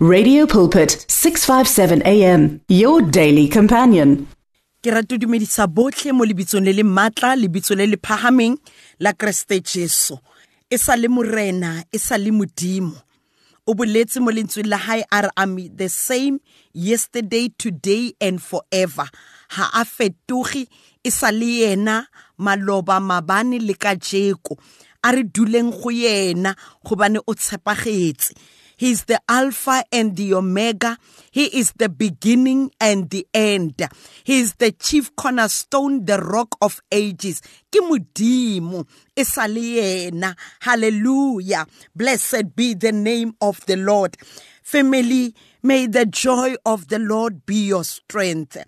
Radio Pulpit 657 AM your daily companion. ke rate dumedisa botlhe mo le le lebitso le le phahameng la kreste jesu. E sa le morena e sa le modimo. O boletse mo la hae a re am the same yesterday today and forever. Ha a fetoge e sa le yena maloba mabane le a re duleng go yena o tshepagetse He is the Alpha and the Omega. He is the beginning and the end. He is the chief cornerstone, the rock of ages. Ke modimo e. Hallelujah. Blessed be the name of the Lord. Family, may the joy of the Lord be your strength.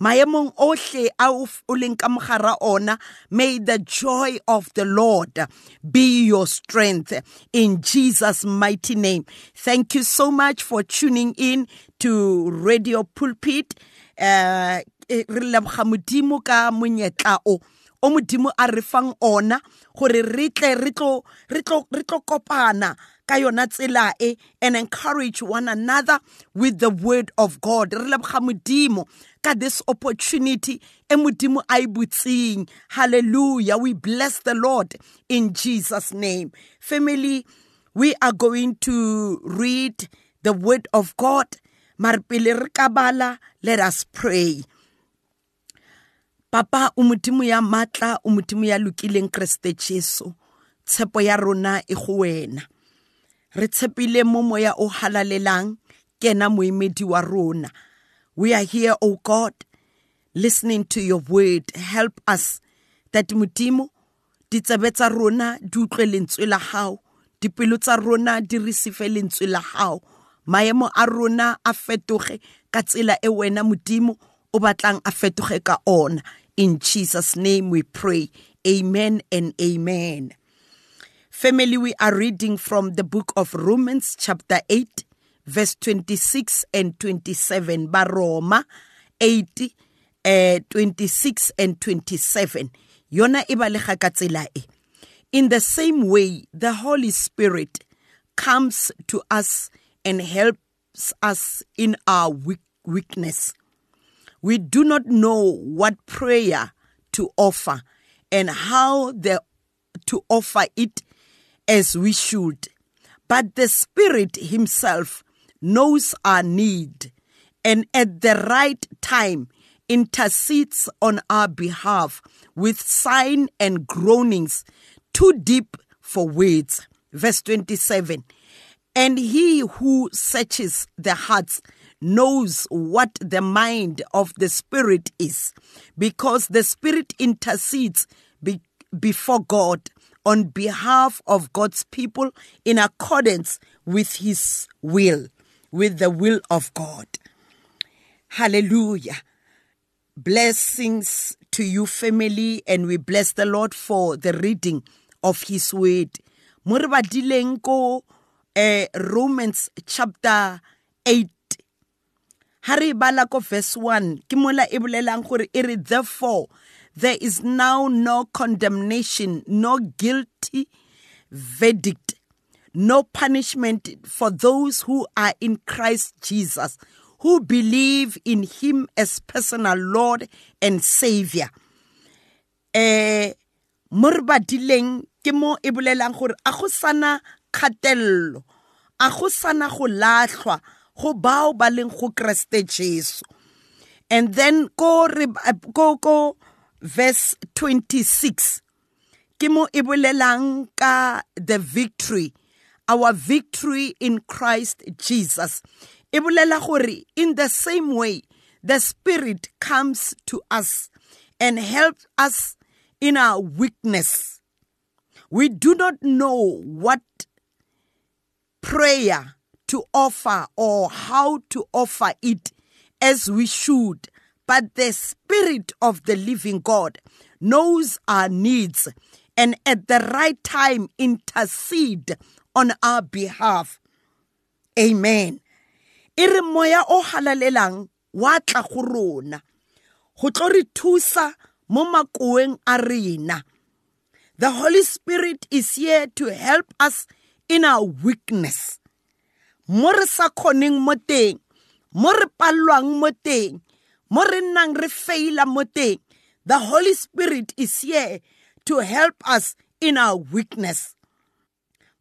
Maemong ohle a o leng ka mogara ona may the joy of the lord be your strength in jesus mighty name. Thank you so much for tuning in to radio pulpit. Uh, re leboga modimo ka monyetla o. O modimo a re fang ona gore re tle re tlo kopana ka tsela e and encourage one another with the word of god. Re leboga modimo ka this opportunity e modimo a e hallelujah. We bless the lord in jesus name. Family we are going to read the word of god. Mare pele let us pray. Papa o modimo ya matla o modimo ya lokileng kreste jesu tshepo ya rona e go wena re tshepile mo moya o halalelang kena moemedi wa rona. We are here o god listening to your word. Help us that modimo ditsebe tsa rona di utlwe lentswe la gago dipelo tsa rona di receive lentswe la gago maemo a rona a fetoge ka tsela e wena modimo o batlang a fetoge ka ona. In jesus name we pray. Amen and amen family we are reading from the book of romans chapter 8 verse 26 and 27 baroma 8 uh, 26 and 27 yona ka e. In the same way the holy spirit comes to us and helps us in our weakness. We do not know what prayer to offer and how the, to offer it as we should. But the Spirit Himself knows our need and at the right time intercedes on our behalf with sign and groanings too deep for words. Verse 27 And He who searches the hearts knows what the mind of the Spirit is, because the Spirit intercedes be- before God on behalf of God's people in accordance with His will, with the will of God. Hallelujah. Blessings to you, family, and we bless the Lord for the reading of His word. Badileng ko eh, Romans chapter 8 ha re bala ko verse 1 ke mola re therefore there is now no condemnation no guilty verdict no punishment for those who are in Christ Jesus who believe in him as personal lord and savior. Eh mo ke mo e bolelang gore a go sana a go sana go latlhwa go bao ba leng go jesu. And then ko re ko ko verse 26 ke mo ka the victory our victory in Christ Jesus. E gore in the same way the spirit comes to us and helps us in our weakness. We do not know what prayer to offer or how to offer it as we should. But the Spirit of the living God knows our needs and at the right time intercede on our behalf. Amen. Moya o halalelang wa tla go rona go tlo re thusa mo makoeng a rena. The Holy Spirit is here to help us in our weakness. mo re sa kgoneng mo re teng mo re nnang re faila mo teng. The holy spirit is here to help us in our weakness.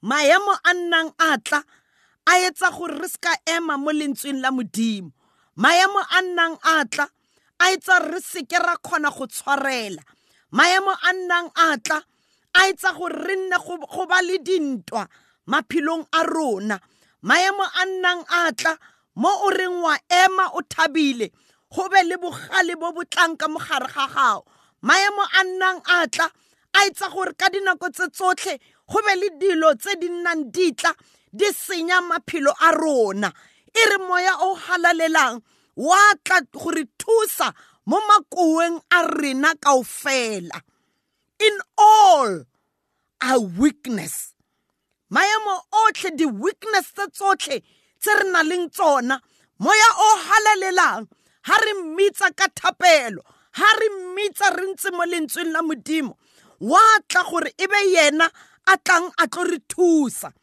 Maemo a nnang a tla a etsa gore re ska ema mo lentsweng la modimo. Maemo a nnang a tla a etsa re seke ra kgona go tshwarela. Maemo a nnang a tla a etsa gore re nne go ba le dintwa maphelong a rona. Maemo a nnang a tla mo o reng wa ema o thabile go be le bogale bo bo tlang ka mogare ga gago. Maemo a nnang a tla a etsa gore ka dinako tse tsotlhe go be le dilo tse di nnang ditla di senya maphelo a rona. E re moya o halalelang wa tla go re thusa mo makoweng a rena kaofela. In all our weakness. Maemo otlhe di-weakness tse tsotlhe tse re na leng tsona moya o halalelang ha re mmitsa ka thapelo. Ha re mmitsa re ntse mo lentsweng la modimo. Wa tla gore e be yena a tlang a tlo re thusa.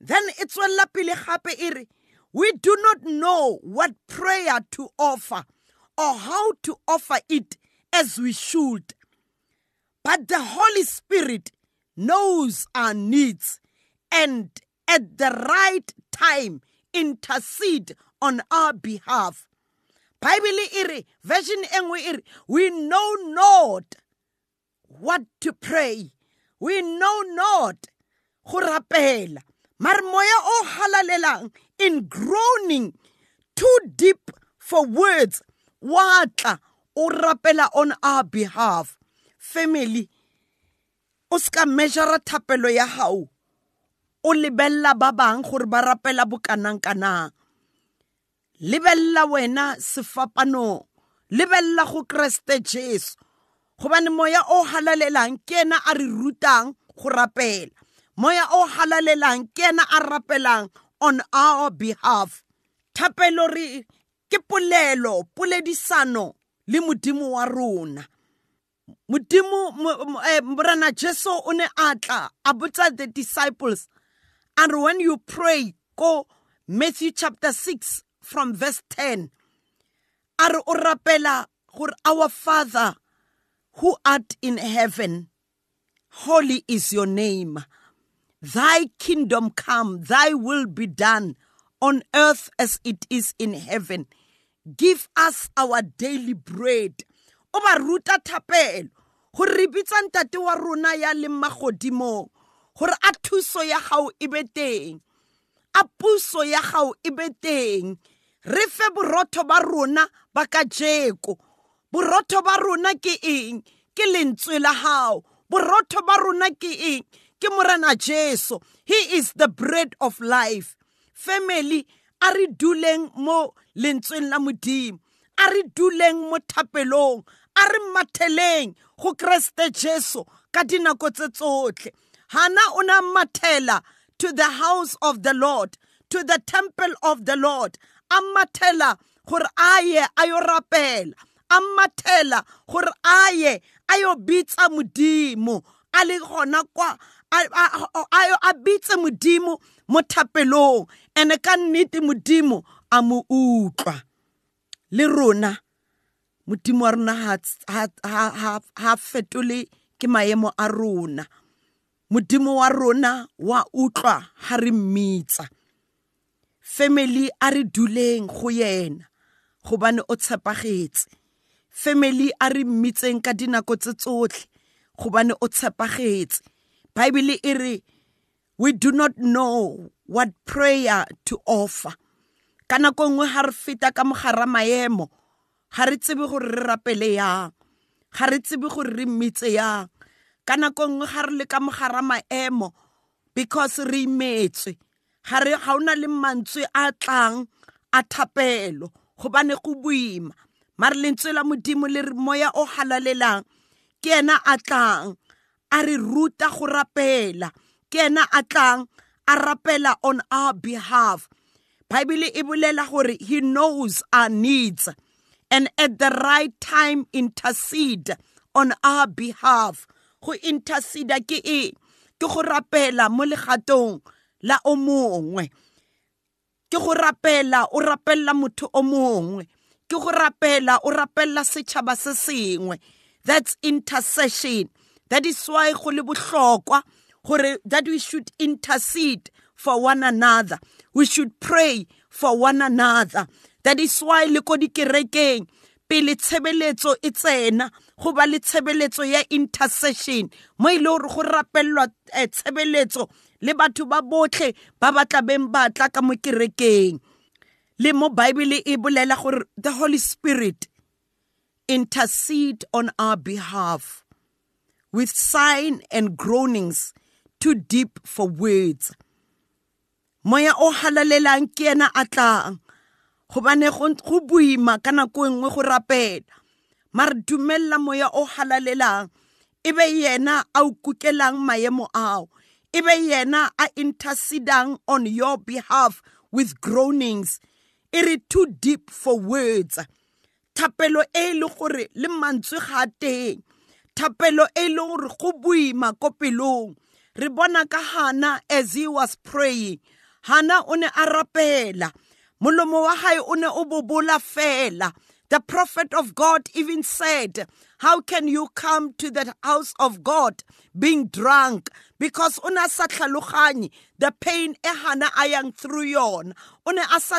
Then e tswelela pele gape e re we do not know what prayer to offer or how to offer it as we should. But the holy spirit knows our needs and at the right time intercede on our behalf bible e version we know not what to pray. We know not go rapela. Mare moya o halalelang in groaning too deep for words wa tla o rapela on our behalf. Family o ska measure thapelo ya gago o lebella ba bang gore ba rapela bokanang-kanang lebella wena sefapanong lebella go kreste jesu. Gobane moya o halalelang ke ena a re rutang go rapela. Moya o halalelang ke ena a rapelang on our behalf. Thapelo re ke polelo poledisano le modimo wa rona. Modimo eh, morana jesu o ne a tla a botsa the disciples. And when you pray go matthew chapter 6 from verse 10 a re o rapela our father who art in heaven holy is your name. Thy kingdom come, thy will be done on earth as it is in heaven. Give us our daily bread. O ba ruta thapelo. Gore re bitsa ntate wa rona ya leng magodimong gore a thuso ya gago e be a puso ya gago e be re fe borotho ba rona ba ka jeko borotho ba rona ke eng? Ke lentswe la gago borotho ba rona ke eng? Ke morena jesu. He is the bread of life. Family a re duleng mo lentsweng la modimo. A re duleng mo thapelong. A re matheleng go kreste jesu ka dinako tse tsotlhe hana o na mathela to the house of the lord to the temple of the lord. A mathela gore a ye a yo rapela. A mathela gore a ye a yo bitsa modimo. A le gona kwa a bitse modimo mo thapelong. Ene ka nnete modimo a mo utlwa. Le rona modimo wa rona ha fetole ke maemo a rona. Modimo wa rona wa utlwa ha re mmitsa family a re duleng go yena gobane o tshepagetse. Family a re mmitseng ka dinako tse tsotlhe gobane o tshepagetse. Bible e re we do not know what prayer to offer. Ka nako nngwe ga re feta ka mogara maemo ga re tsebe gore re rapele yang ga re tsebe gore re mmitse yang. Ka nako nngwe ga re le ka mogara maemo because re imetswe ga re ga ona le mantswe a tlang a thapelo gobane go boima. Mare lentswe la modimo le re moya o halalelang ke ena a tlang a re ruta go rapela. Ke ena a tlang a rapela on our behalf. Bible e bolela gore he knows our needs and at the right time intercede on our behalf. Go intercede ke e ke go rapela mo legatong la o mongwe. Ke go rapela o rapella motho o mongwe. Ke go rapela o rapella setšhaba se sengwe. That's intercession. That is why go le bohlokwa gore that we should intercede for one another. We should pray for one another. That is why le ko dikerekeng pele tshebeletso e tsena go ba le tshebeletso ya intercession. Mo ile gore go rapellwa eh, tshebeletso le batho ba botlhe ba ba tlabeng ba tla ka mo kerekeng. Le mo bible e bolela gore the holy spirit intercede on our behalf with sign and groanings too deep for words. Moya o halalelang ke ena a tlang gobane go boima ka nako e nngwe go rapela. Mare dumella moya o halalelang e be yena a o kukelang maemo ao e yena a intercedang on your behalf with groanings. E re too deep for words. Thapelo e le gore le mantswe ga teng. Thapelo e le gore go re bona ka hana as he was praying. Hana o ne a rapela. Molomo wa hae o ne o bobola fela the prophet of God even said, How can you come to the house of God being drunk? Because una sa the pain e hana a yang through yon. Sa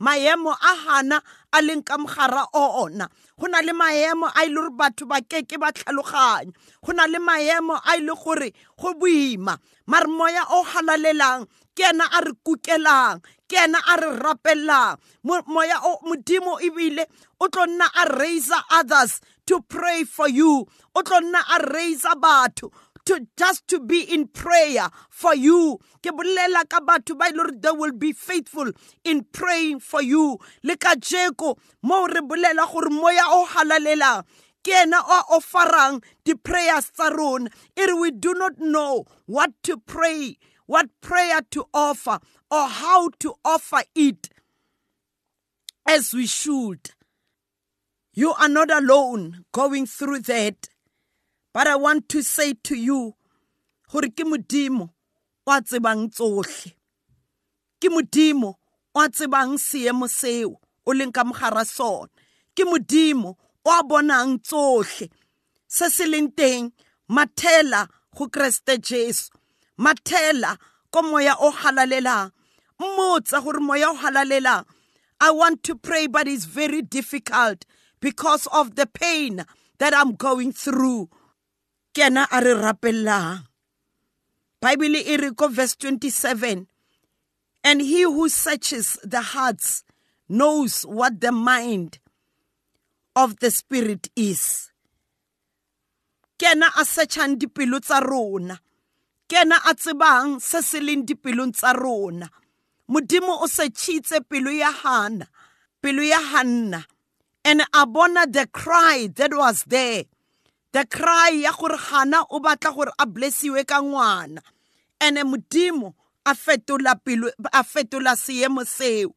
maemo a hana a leng ka mogara ona. Go na le maemo a ile gore batho ba keke ba tlhaloganye. Go na le maemo a ile gore go boima. Mar moya o halalelang ke ena a re kukelang ke ena a re rapellang moya o modimo ebile o tlo nna a raisa others to pray for you o tlo nna a raisa batho to just to be in prayer for you ke bolela ka batho ba ile they will be faithful in praying for you le ka jeko mo re bolela gore moya o halalelang ke ena o offerang di-prayers tsa rona we do not know what to pray what prayer to offer or how to offer it as we should. You are not alone going through that. But I want to say to you, gore ke modimo o a tsebang tsohle. Ke modimo o a tsebang seemo seo o leng ka mogara sona. Ke modimo o a bonang tsohle se se leng teng mathela go kreste jesu. Mathela ko moya o halalelang. Mmotsa gore moya o halalelang. I want to pray but it's very difficult because of the pain that i'm going through. Kena a re bible e re ko verse 27 and he who searches the hearts knows what the mind of the spirit is. Kena a searchang dipelo tsa rona. Ke ena a tsebang se se leng dipelong tsa rona. Modimo o setšhitse pelo ya hana pelo ya hanna and a bona the cry that was there the cry ya gore hana o batla gore a blessiwe ka ngwana and modimo a fetola pelo a fetola seemo seo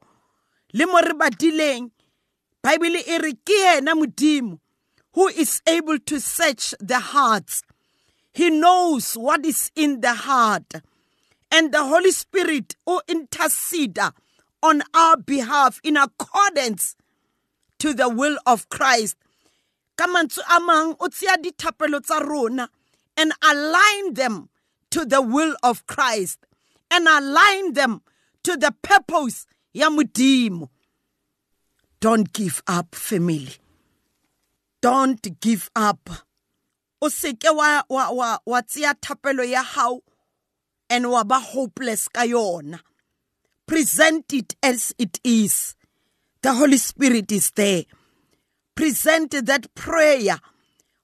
le mo re badileng bible e re ke yena modimo who is able to search the hearts he knows what is in the heart. And the Holy Spirit will intercede on our behalf in accordance to the will of Christ. Ka mantswe a mang o tseya dithapelo tsa rona and align them to the will of Christ and align them to the purpose ya modimo. Don't give up, family. Don't give up. o seke wa wa wa wa tseya thapelo ya hao and wa ba hopeless ka yona present it as it is the holy spirit is there present that prayer.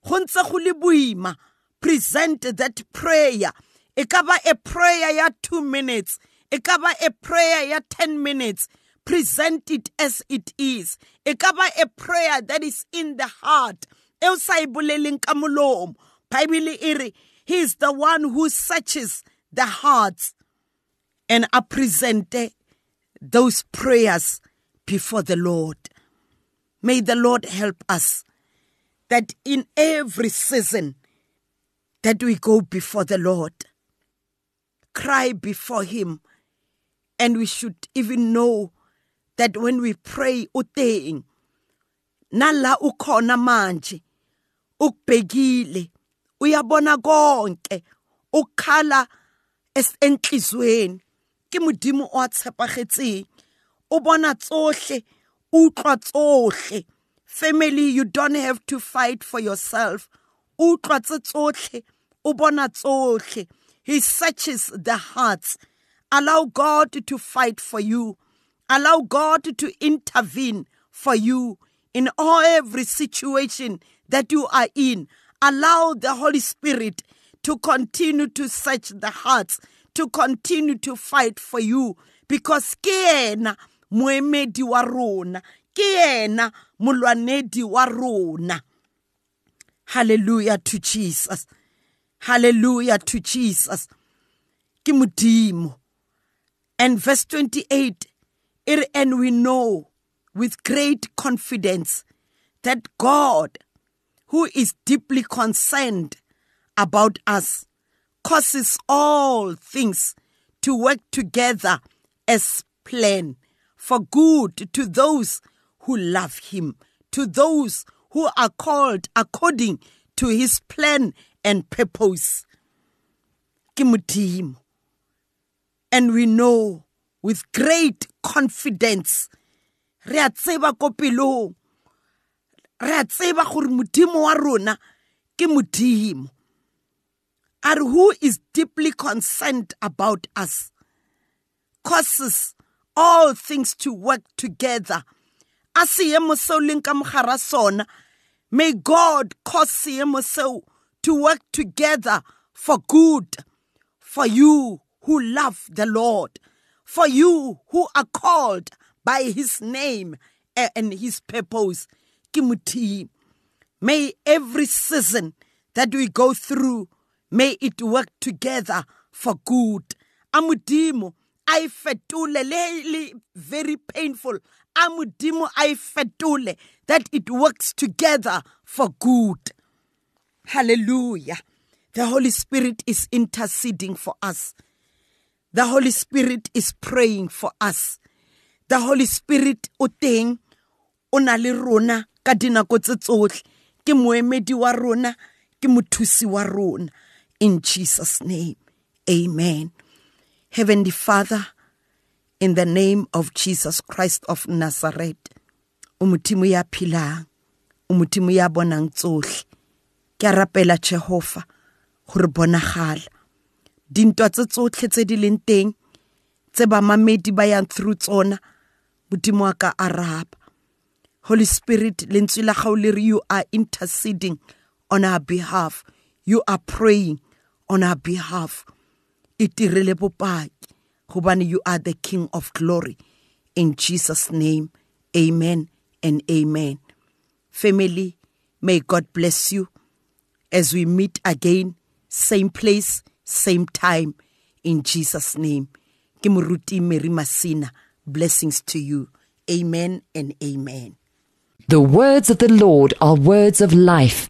Go ntse go le boima. Present that prayer. E ka ba a prayer ya 2 minutes. E ka ba a prayer ya 10 minutes. Present it as it is. E ka ba a prayer that is in the heart. E o sa e boleleng ka molomo. Bible e re he is the one who searches the hearts and a present those prayers before the lord may the lord help us that in every season that we go before the lord cry before him and we should even know that when we pray uteng nala ukhona manje ukubhekile uyabona konke ukukhala enhlizweni. Ke modimo o a tshepagetseng bona tsohle utlwa tsohle. Family you don't have to fight for yourself. Utlwa tse tsohle o bona tsohle. He searches the hearts. Allow god to fight for you. Allow god to intervene for you in all every situation that you are in. Allow the holy spirit to continue to search the hearts to continue to fight for you. Because ke moemedi wa rona. Ke yena molwanedi wa rona. Hallelujah to jesus. Hallelujah to jesus. Ke modimo. And verse 28 it, and we know with great confidence that god who is deeply concerned about us causes all things to work together as plan for good to those who love him, to those who are called according to his plan and purpose. And we know with great confidence re a tseba ko pelong re a tseba gore modimo wa rona ke modimo. Are who is deeply concerned about us. Causes all things to work together. A seemo seo leng may god cause seemo seo to work together for good for you who love the lord for you who are called by his name and his purpose. Kimuti. may every season that we go through may it work together for good. Amudimo I fetule le very painful. Amudimo I fetule that it works together for good. Hallelujah. The holy spirit is interceding for us. The holy spirit is praying for us. The holy spirit o teng o na le rona ka dinako tse tsotlhe ke moemedi wa rona ke mothusi wa rona. In Jesus' name. Amen. Heavenly Father, in the name of Jesus Christ of Nazareth, umutimo ya philang, umutimo ya bonang tsohle. Ke rapela Jehova gore bonagala. Dintwa tse tsotlhe tse di leng teng tse ba mamedi ba yang through tsona modimo wa ka araba. Holy Spirit, lentswe la gago le re you are interceding on our behalf. You are praying on our behalf itirele bopaki. Gobane you are the king of glory. In jesus name amen and amen. Family may god bless you. As we meet again same place same time in jesus name. Ke moruti mary masina blessings to you. Amen and amen. The words of the lord are words of life